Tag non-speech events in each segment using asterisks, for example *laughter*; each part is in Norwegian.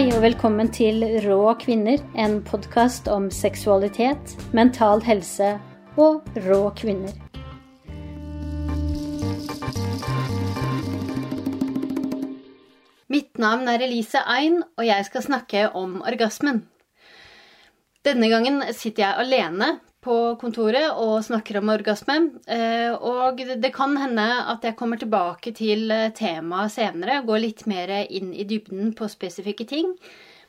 Hei og velkommen til Rå kvinner, en podkast om seksualitet, mental helse og rå kvinner. Mitt navn er Elise Ein, og jeg skal snakke om orgasmen. Denne gangen sitter jeg alene på kontoret og snakker om orgasme. Eh, og det kan hende at jeg kommer tilbake til eh, temaet senere, går litt mer inn i dybden på spesifikke ting.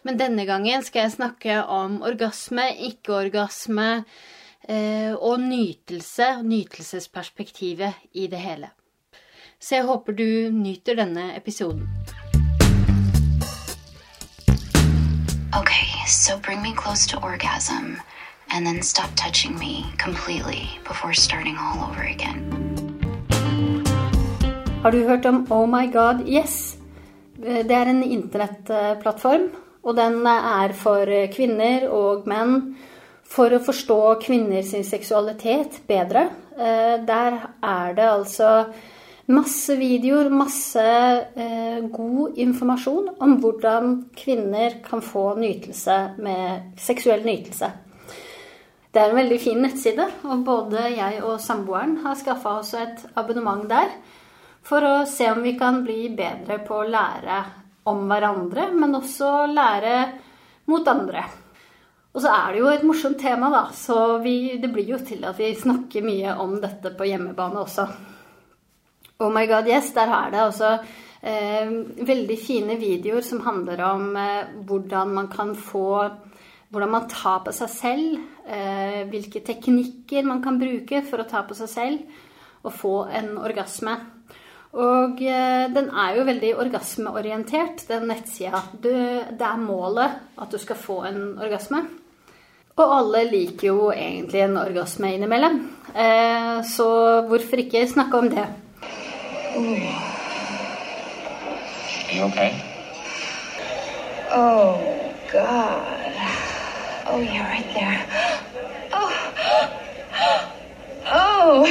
Men denne gangen skal jeg snakke om orgasme, ikke-orgasme eh, og nytelse, nytelsesperspektivet i det hele. Så jeg håper du nyter denne episoden. Okay, so bring me close to orgasm and then stop touching me completely before starting all over again. Har du hørt om Oh My God Yes? Det er en internettplattform, og den er for kvinner og menn for å forstå kvinners seksualitet bedre. Eh, der er det altså masse videoer, masse eh, god informasjon om hvordan kvinner kan få nytelse med seksuell nytelse. Det er en veldig fin nettside, og både jeg og samboeren har skaffa oss et abonnement der for å se om vi kan bli bedre på å lære om hverandre, men også lære mot andre. Og så er det jo et morsomt tema, da, så vi, det blir jo til at vi snakker mye om dette på hjemmebane også. Oh my god, yes, der er det altså eh, veldig fine videoer som handler om eh, hvordan man kan få hvordan man tar på seg selv, eh, hvilke teknikker man kan bruke for å ta på seg selv og få en orgasme. Og eh, den er jo veldig orgasmeorientert, den nettsida. Det er målet at du skal få en orgasme. Og alle liker jo egentlig en orgasme innimellom. Eh, så hvorfor ikke snakke om det? Oh. you okay? Oh, God. Oh, yeah, right there. Oh. Oh.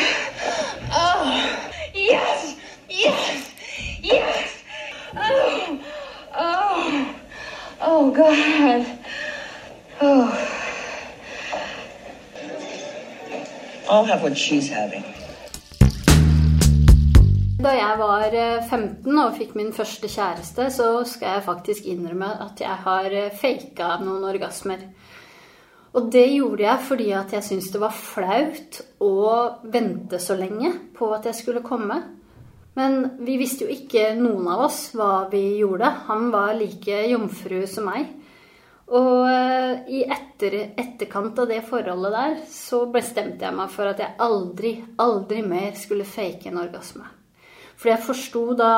Oh. Yes. Yes. Yes. Oh. Oh. Oh, God. Oh. I'll have what she's having. Da jeg var 15 og fikk min første kjæreste, så skal jeg faktisk innrømme at jeg har faka noen orgasmer. Og det gjorde jeg fordi at jeg syntes det var flaut å vente så lenge på at jeg skulle komme. Men vi visste jo ikke, noen av oss, hva vi gjorde. Han var like jomfru som meg. Og eh, i etter, etterkant av det forholdet der, så bestemte jeg meg for at jeg aldri, aldri mer skulle fake en orgasme. For jeg forsto da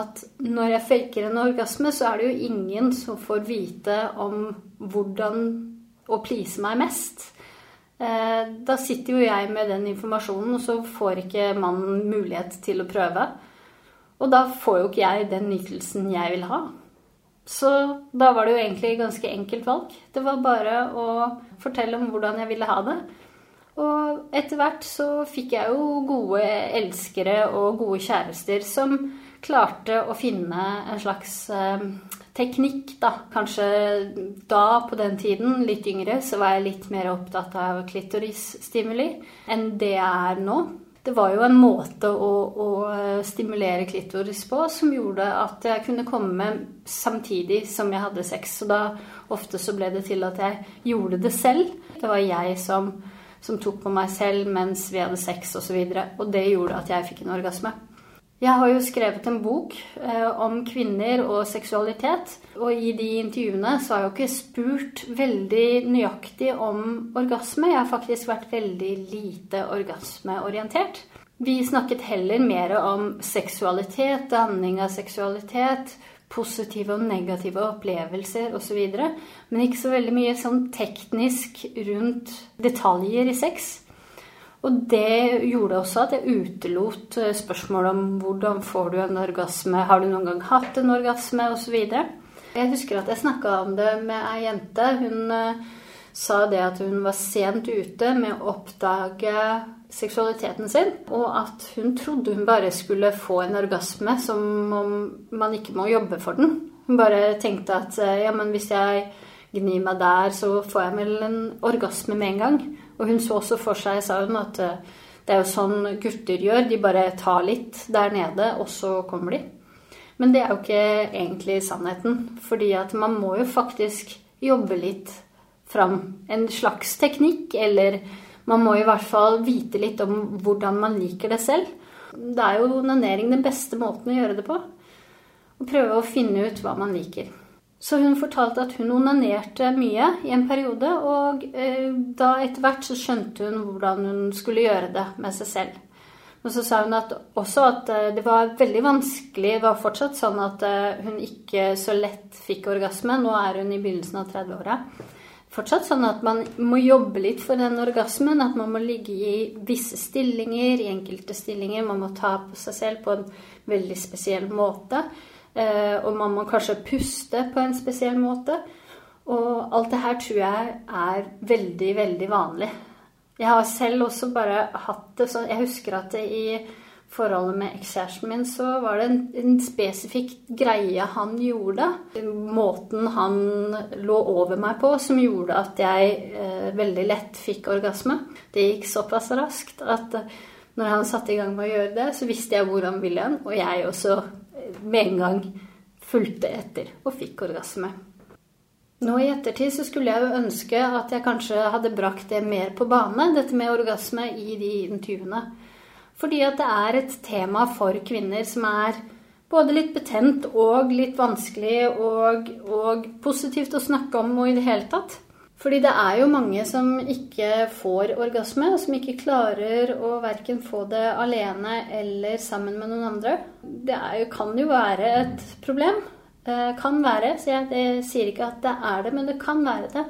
at når jeg faker en orgasme, så er det jo ingen som får vite om hvordan å please meg mest. Eh, da sitter jo jeg med den informasjonen, og så får ikke mannen mulighet til å prøve. Og da får jo ikke jeg den nytelsen jeg vil ha. Så da var det jo egentlig ganske enkelt valg. Det var bare å fortelle om hvordan jeg ville ha det. Og etter hvert så fikk jeg jo gode elskere og gode kjærester som klarte å finne en slags eh, teknikk, da. Kanskje da, på den tiden, litt yngre, så var jeg litt mer opptatt av klitorisstimuli enn det jeg er nå. Det var jo en måte å, å, stimulere klitoris på som gjorde at jeg kunne komme samtidig som jeg hadde sex. Så da ofte så ble det til at jeg gjorde det selv. Det var jeg som, som tok på meg selv mens vi hadde sex osv. Og, og det gjorde at jeg fikk en orgasme. Jeg har jo skrevet en bok eh, om kvinner og seksualitet. Og i de intervjuene så har jeg jo ikke spurt veldig nøyaktig om orgasme. Jeg har faktisk vært veldig lite orgasmeorientert. Vi snakket heller mer om seksualitet, danning av seksualitet, positive og negative opplevelser osv. Men ikke så veldig mye sånn teknisk rundt detaljer i sex. Og det gjorde også at jeg utelot spørsmålet om hvordan får du en orgasme, har du noen gang hatt en orgasme, osv. Jeg husker at jeg snakka om det med ei jente. Hun uh, sa det at hun var sent ute med å oppdage seksualiteten sin, og at hun trodde hun bare skulle få en orgasme som om man ikke må jobbe for den. Hun bare tenkte at eh, ja, men hvis jeg gnir meg der, så får jeg vel en orgasme med en gang. Og hun så også for seg, sa hun, at eh, det er jo sånn gutter gjør. De bare tar litt der nede, og så kommer de. Men det er jo ikke egentlig sannheten. Fordi at man må jo faktisk jobbe litt fram en slags teknikk, eller man må i hvert fall vite litt om hvordan man liker det selv. Det er jo onanering den beste måten å gjøre det på. Og prøve å finne ut hva man liker. Så hun fortalte at hun onanerte mye i en periode, og eh, da etter hvert så skjønte hun hvordan hun skulle gjøre det med seg selv. Men så sa hun at, også at eh, det var veldig vanskelig Det var fortsatt sånn at eh, hun ikke så lett fikk orgasme. Nå er hun i begynnelsen av 30-åra. Fortsatt sånn at man må jobbe litt for den orgasmen. At man må ligge i visse stillinger, i enkelte stillinger. Man må ta på seg selv på en veldig spesiell måte. Eh, og man må kanskje puste på en spesiell måte. Og alt det her tror jeg er veldig, veldig vanlig. Jeg har selv også bare hatt det sånn Jeg husker at i forholdet med ekskjæresten min, så var det en, en spesifikk greie han gjorde. Måten han lå over meg på, som gjorde at jeg eh, veldig lett fikk orgasme. Det gikk såpass raskt at eh, når han satte i gang med å gjøre det, så visste jeg hvor han ville hen, og jeg også med en gang fulgte etter og fikk orgasme. Nå i ettertid så skulle jeg jo ønske at jeg kanskje hadde brakt det mer på bane, dette med orgasme, i de intervjuene. Fordi at det er et tema for kvinner som er både litt betent og litt vanskelig og, og positivt å snakke om og i det hele tatt. Fordi det er jo mange som ikke får orgasme, som ikke klarer å verken få det alene eller sammen med noen andre. Det jo, kan jo være et problem. Eh, kan være. Så jeg, jeg sier ikke at det er det, men det kan være det.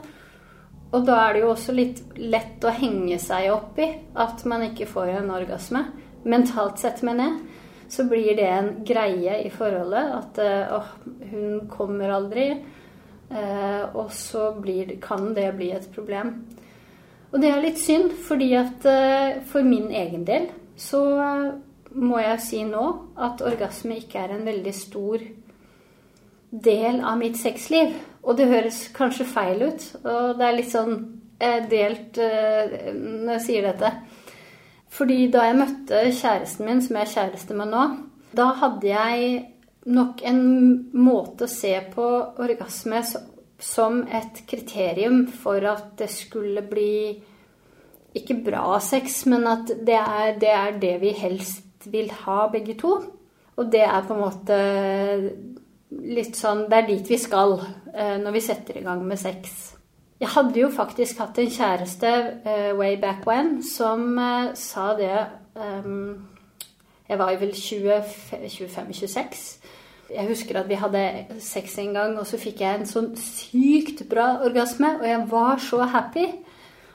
Og da er det jo også litt lett å henge seg opp i at man ikke får en orgasme. Mentalt sett, mener jeg. Så blir det en greie i forholdet at eh, åh, hun kommer aldri. Eh, og så blir, kan det bli et problem. Og det er litt synd, fordi at eh, for min egen del så må jeg si nå at orgasme ikke er en veldig stor del av mitt sexliv. Og det høres kanskje feil ut, og det er litt sånn eh, delt når jeg sier dette. Fordi da jeg møtte kjæresten min, som jeg er kjæreste med nå, da hadde jeg nok en måte å se på orgasme som et kriterium for at det skulle bli ikke bra sex, men at det er, det er det, vi helst vil ha, begge to. Og det er på en måte litt sånn Det er dit vi skal eh, når vi setter i gang med sex. Jeg hadde jo faktisk hatt en kjæreste uh, way back when som uh, sa det um, Jeg var vel 25-26. Jeg husker at vi hadde sex en gang, og så fikk jeg en sånn sykt bra orgasme, og jeg var så happy.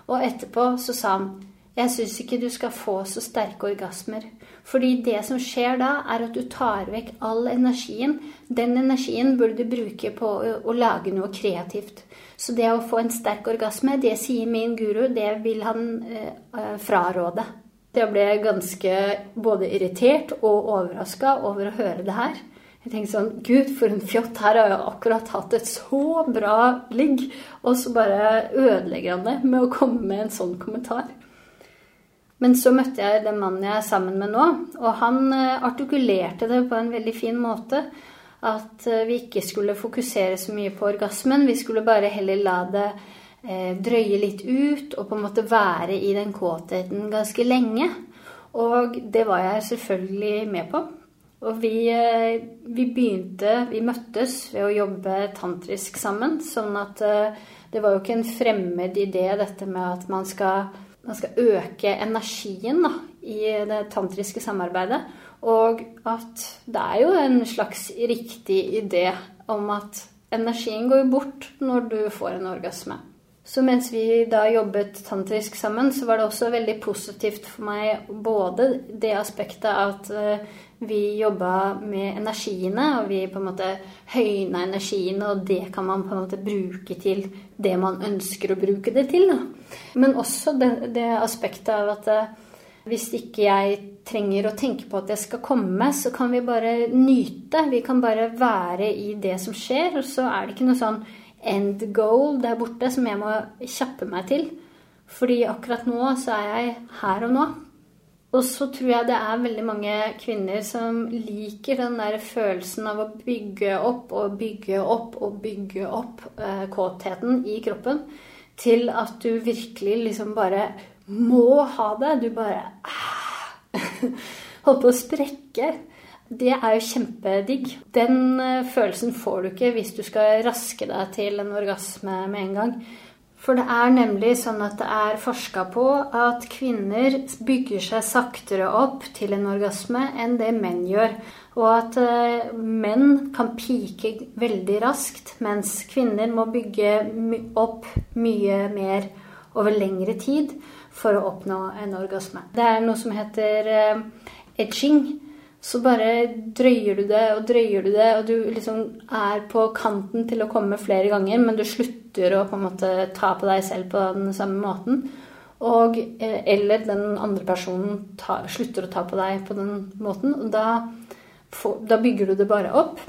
Og etterpå så sa han jeg syns ikke du skal få så sterke orgasmer. Fordi det som skjer da, er at du tar vekk all energien. Den energien burde du bruke på å, å lage noe kreativt. Så det å få en sterk orgasme, det sier min guru, det vil han eh, eh fraråde. Jeg ble ganske både irritert og overraska over å høre det her. Jeg tenkte sånn Gud, for en fjott. Her har jeg akkurat hatt et så bra ligg. Og så bare ødelegger han det med å komme med en sånn kommentar. Men så møtte jeg den mannen jeg er sammen med nå, og han eh, artikulerte det på en veldig fin måte. At eh, vi ikke skulle fokusere så mye på orgasmen. Vi skulle bare heller la det drøye litt ut og på en måte være i den kåtheten ganske lenge. Og det var jeg selvfølgelig med på. Og vi, eh, vi, begynte Vi møttes ved å jobbe tantrisk sammen. Sånn at eh, det var jo ikke en fremmed idé dette med at man skal, man skal øke energien da, i det tantriske samarbeidet. Og at det er jo en slags riktig idé om at energien går bort når du får en orgasme. Så mens vi da jobbet tantrisk sammen, så var det også veldig positivt for meg både det aspektet at eh, vi jobba med energiene, og vi på en måte høyna energiene, og det kan man på en måte bruke til det man ønsker å bruke det til. Da. Men også det, det aspektet av at Hvis ikke jeg trenger å tenke på at jeg skal komme, så kan vi bare nyte. Vi kan bare være i det som skjer, og så er det ikke noe sånn end goal der borte som jeg må kjappe meg til. Fordi akkurat nå så er jeg her og nå. Og så tror jeg det er veldig mange kvinner som liker den der følelsen av å bygge opp og bygge opp og bygge opp eh, kåtheten i kroppen til at du virkelig liksom bare må ha det. Du bare ah, *laughs* Holdt på å sprekke. Det er jo kjempedigg. Den eh, følelsen får du ikke hvis du skal raske deg til en orgasme med en gang. For det er nemlig sånn at det er forska på at kvinner bygger seg saktere opp til en orgasme enn det menn gjør. Og at uh, menn kan pike veldig raskt, mens kvinner må bygge opp mye mer over lengre tid for å oppnå en orgasme. Det er noe som heter uh, edging så bare drøyer du det og drøyer du det, og du liksom er på kanten til å komme flere ganger, men du slutter å på en måte ta på deg selv på den samme måten. Og, eh, eller den andre personen ta, slutter å ta på deg på den måten. Og da, da bygger du det bare opp.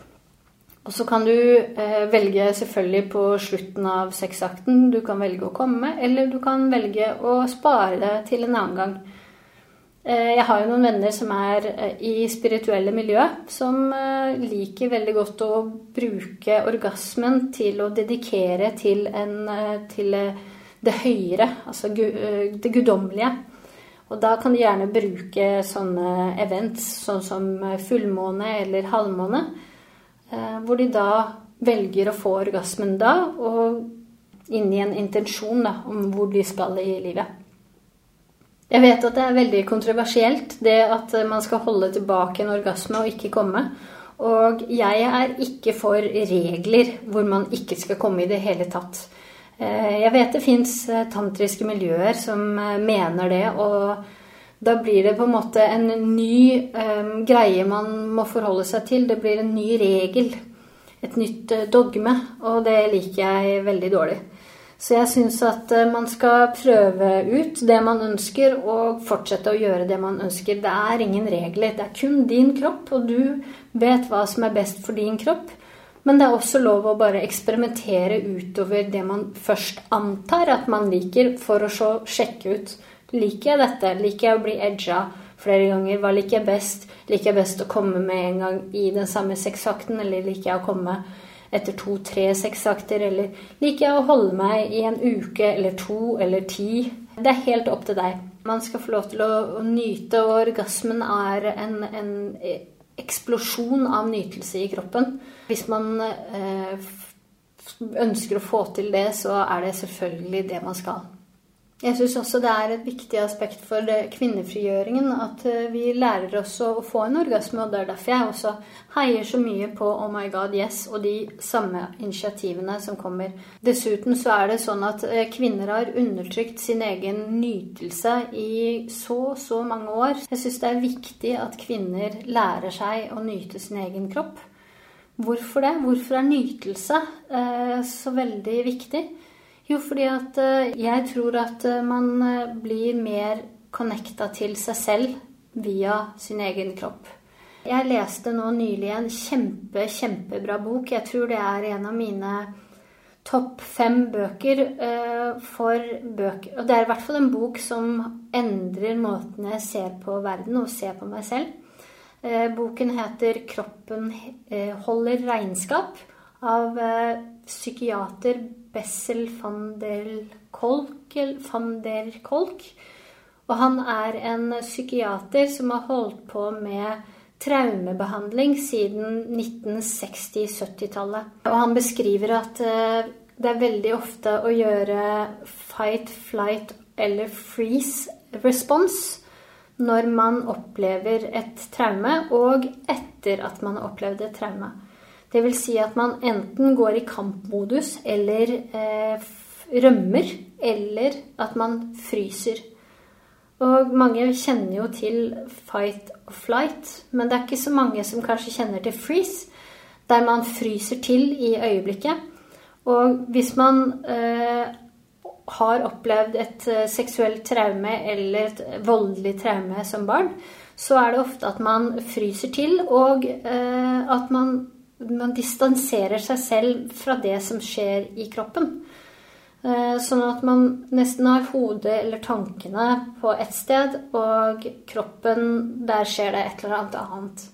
Og så kan du eh, velge selvfølgelig på slutten av sexakten. Du kan velge å komme, eller du kan velge å spare det til en annen gang. Eh, jeg har jo noen venner som er eh, i spirituelle miljø, som eh, liker veldig godt å bruke orgasmen til å dedikere til, en, til det høyere, altså det guddommelige. Og da kan de gjerne bruke sånne events, sånn som fullmåne eller halvmåne, hvor de da velger å få orgasmen da, og inn i en intensjon da, om hvor de skal i livet. Jeg vet at det er veldig kontroversielt, det at man skal holde tilbake en orgasme og ikke komme. Og jeg er ikke for regler hvor man ikke skal komme i det hele tatt. Eh, jeg vet det fins eh, tantriske miljøer som eh, mener det, og da blir det på en måte en ny greie man må forholde seg til. Det blir en ny regel. Et nytt dogme, og det liker jeg veldig dårlig. Så jeg syns at eh, man skal prøve ut det man ønsker, og fortsette å gjøre det man ønsker. Det er ingen regler. Det er kun din kropp, og du vet hva som er best for din kropp. Men det er også lov å bare eksperimentere utover det man først antar at man liker, for å så sjekke ut. Liker jeg dette? Liker jeg å bli edga flere ganger? Hva liker jeg best? Liker jeg best å komme med en gang i den samme sexakten, eller liker jeg å komme etter to-tre sexakter, eller liker jeg å holde meg i en uke eller to eller ti? Det er helt opp til deg. Man skal få lov til å, å nyte, og orgasmen er en, en, eksplosjon av nytelse i kroppen. Hvis man eh, ønsker å få til det, så er det selvfølgelig det man skal. Jeg syns også det er et viktig aspekt for kvinnefrigjøringen at eh, vi lærer oss å få en orgasme. Og det er derfor jeg også heier så mye på Oh my God Yes og de samme initiativene som kommer. Dessuten så er det sånn at eh, kvinner har undertrykt sin egen nytelse i så, så mange år. Jeg syns det er viktig at kvinner lærer seg å nyte sin egen kropp. Hvorfor det? Hvorfor er nytelse eh, så veldig viktig? Jo, fordi at eh, jeg tror at eh, man eh, blir mer connecta til seg selv via sin egen kropp. Jeg leste nå nylig en kjempe, kjempebra bok. Jeg tror det er en av mine topp fem bøker for bøker. Og det er i hvert fall en bok som endrer måten jeg ser på verden og ser på meg selv. Boken heter 'Kroppen holder regnskap' av psykiater Bessel van der Kolk, van der Kolk. Og han er en psykiater som har holdt på med traumebehandling siden 1960-70-tallet. Og han beskriver at eh, det er veldig ofte å gjøre fight, flight eller freeze response når man opplever et traume, og etter at man har opplevd et traume. Det vil si at man enten går i kampmodus eller eh, rømmer, eller at man fryser. Og mange kjenner jo til fight og flight, men det er ikke så mange som kanskje kjenner til freeze, der man fryser til i øyeblikket. Og hvis man eh, har opplevd et eh, seksuelt traume eller et voldelig traume som barn, så er det ofte at man fryser til, og eh, at man, man distanserer seg selv fra det som skjer i kroppen. Eh, sånn at man nesten har hodet eller tankene på ett sted, og kroppen, der skjer det et eller annet annet.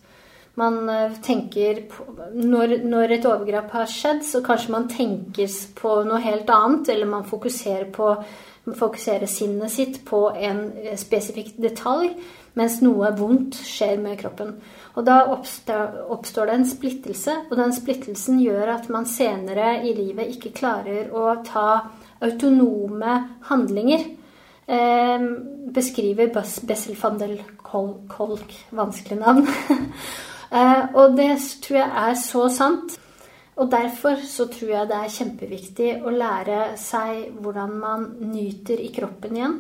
Man eh, tenker på, når, når, et overgrep har skjedd, så kanskje man tenker på noe helt annet, eller man fokuserer, på, man fokuserer sinnet sitt på en eh, spesifikk detalj, mens noe vondt skjer med kroppen. Og da oppstår det en splittelse, og den splittelsen gjør at man senere i livet ikke klarer å ta autonome handlinger. Eh, beskriver Bessel van del Kolk, vanskelig navn. *laughs* Eh, og det tror jeg er så sant. Og derfor så tror jeg det er kjempeviktig å lære seg hvordan man nyter i kroppen igjen.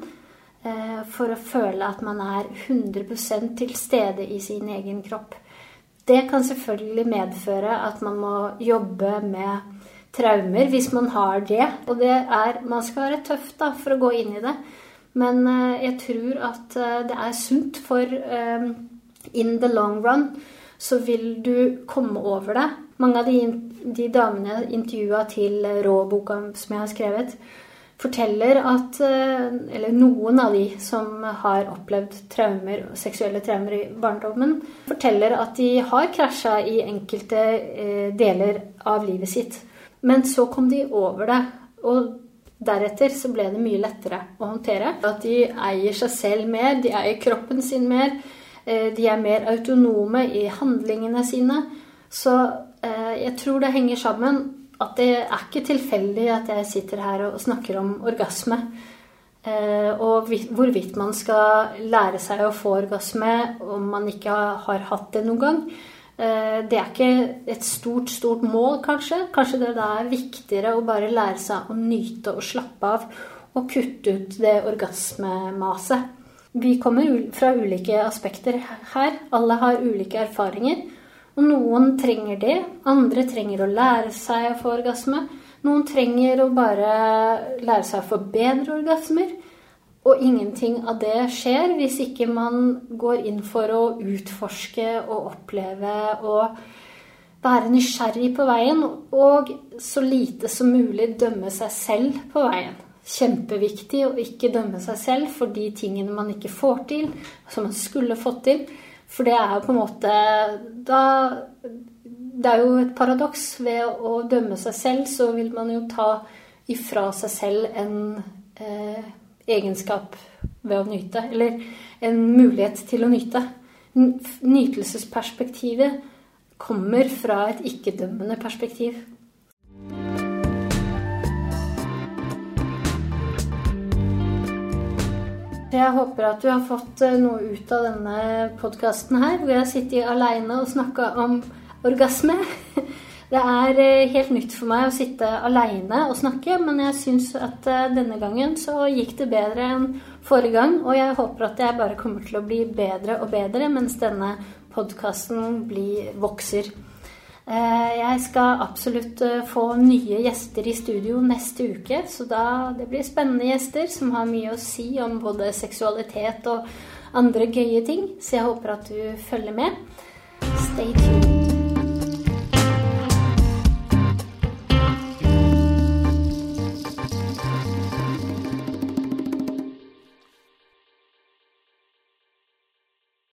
Eh, for å føle at man er 100 til stede i sin egen kropp. Det kan selvfølgelig medføre at man må jobbe med traumer hvis man har det. Og det er Man skal være tøff da, for å gå inn i det. Men eh, jeg tror at det er sunt for in the long run så vil du komme over det. Mange av de, de damene jeg intervjua til Rå-boka som jeg har skrevet, forteller at eh, Eller noen av de som har opplevd traumer, seksuelle traumer i barndommen, forteller at de har krasja i enkelte eh, deler av livet sitt. Men så kom de over det. Og Deretter så ble det mye lettere å håndtere. At de eier seg selv mer, de eier kroppen sin mer. Eh, de er mer autonome i handlingene sine. Så eh, jeg tror det henger sammen at det er ikke tilfeldig at jeg sitter her og snakker om orgasme. Eh, og hvorvidt man skal lære seg å få orgasme om man ikke har hatt det noen gang. Det er ikke et stort, stort mål, kanskje. Kanskje det da er viktigere å bare lære seg å nyte og slappe av og kutte ut det orgasmemaset. Vi kommer fra ulike aspekter her. Alle har ulike erfaringer. Og noen trenger det. Andre trenger å lære seg å få orgasme. Noen trenger å bare lære seg å få bedre orgasmer. Og ingenting av det skjer hvis ikke man går inn for å utforske og oppleve og være nysgjerrig på veien, og så lite som mulig dømme seg selv på veien kjempeviktig å ikke dømme seg selv for de tingene man ikke får til, som man skulle fått til. For det er jo på en måte da Det er jo et paradoks. Ved å dømme seg selv, så vil man jo ta ifra seg selv en eh, egenskap ved å nyte. Eller en mulighet til å nyte. Nytelsesperspektivet kommer fra et ikke-dømmende perspektiv. Jeg håper at du har fått eh, noe ut av denne podkasten her, hvor jeg har sittet aleine og snakka om orgasme. *laughs* Det er eh, helt nytt for meg å sitte aleine og snakke, men jeg syns at eh, denne gangen så gikk det bedre enn forrige gang, og jeg håper at jeg bare kommer til å bli bedre og bedre mens denne podkasten vokser. Eh, jeg skal absolutt eh, få nye gjester i studio neste uke, så da det blir spennende gjester som har mye å si om både seksualitet og andre gøye ting. Så jeg håper at du følger med. Stay tuned.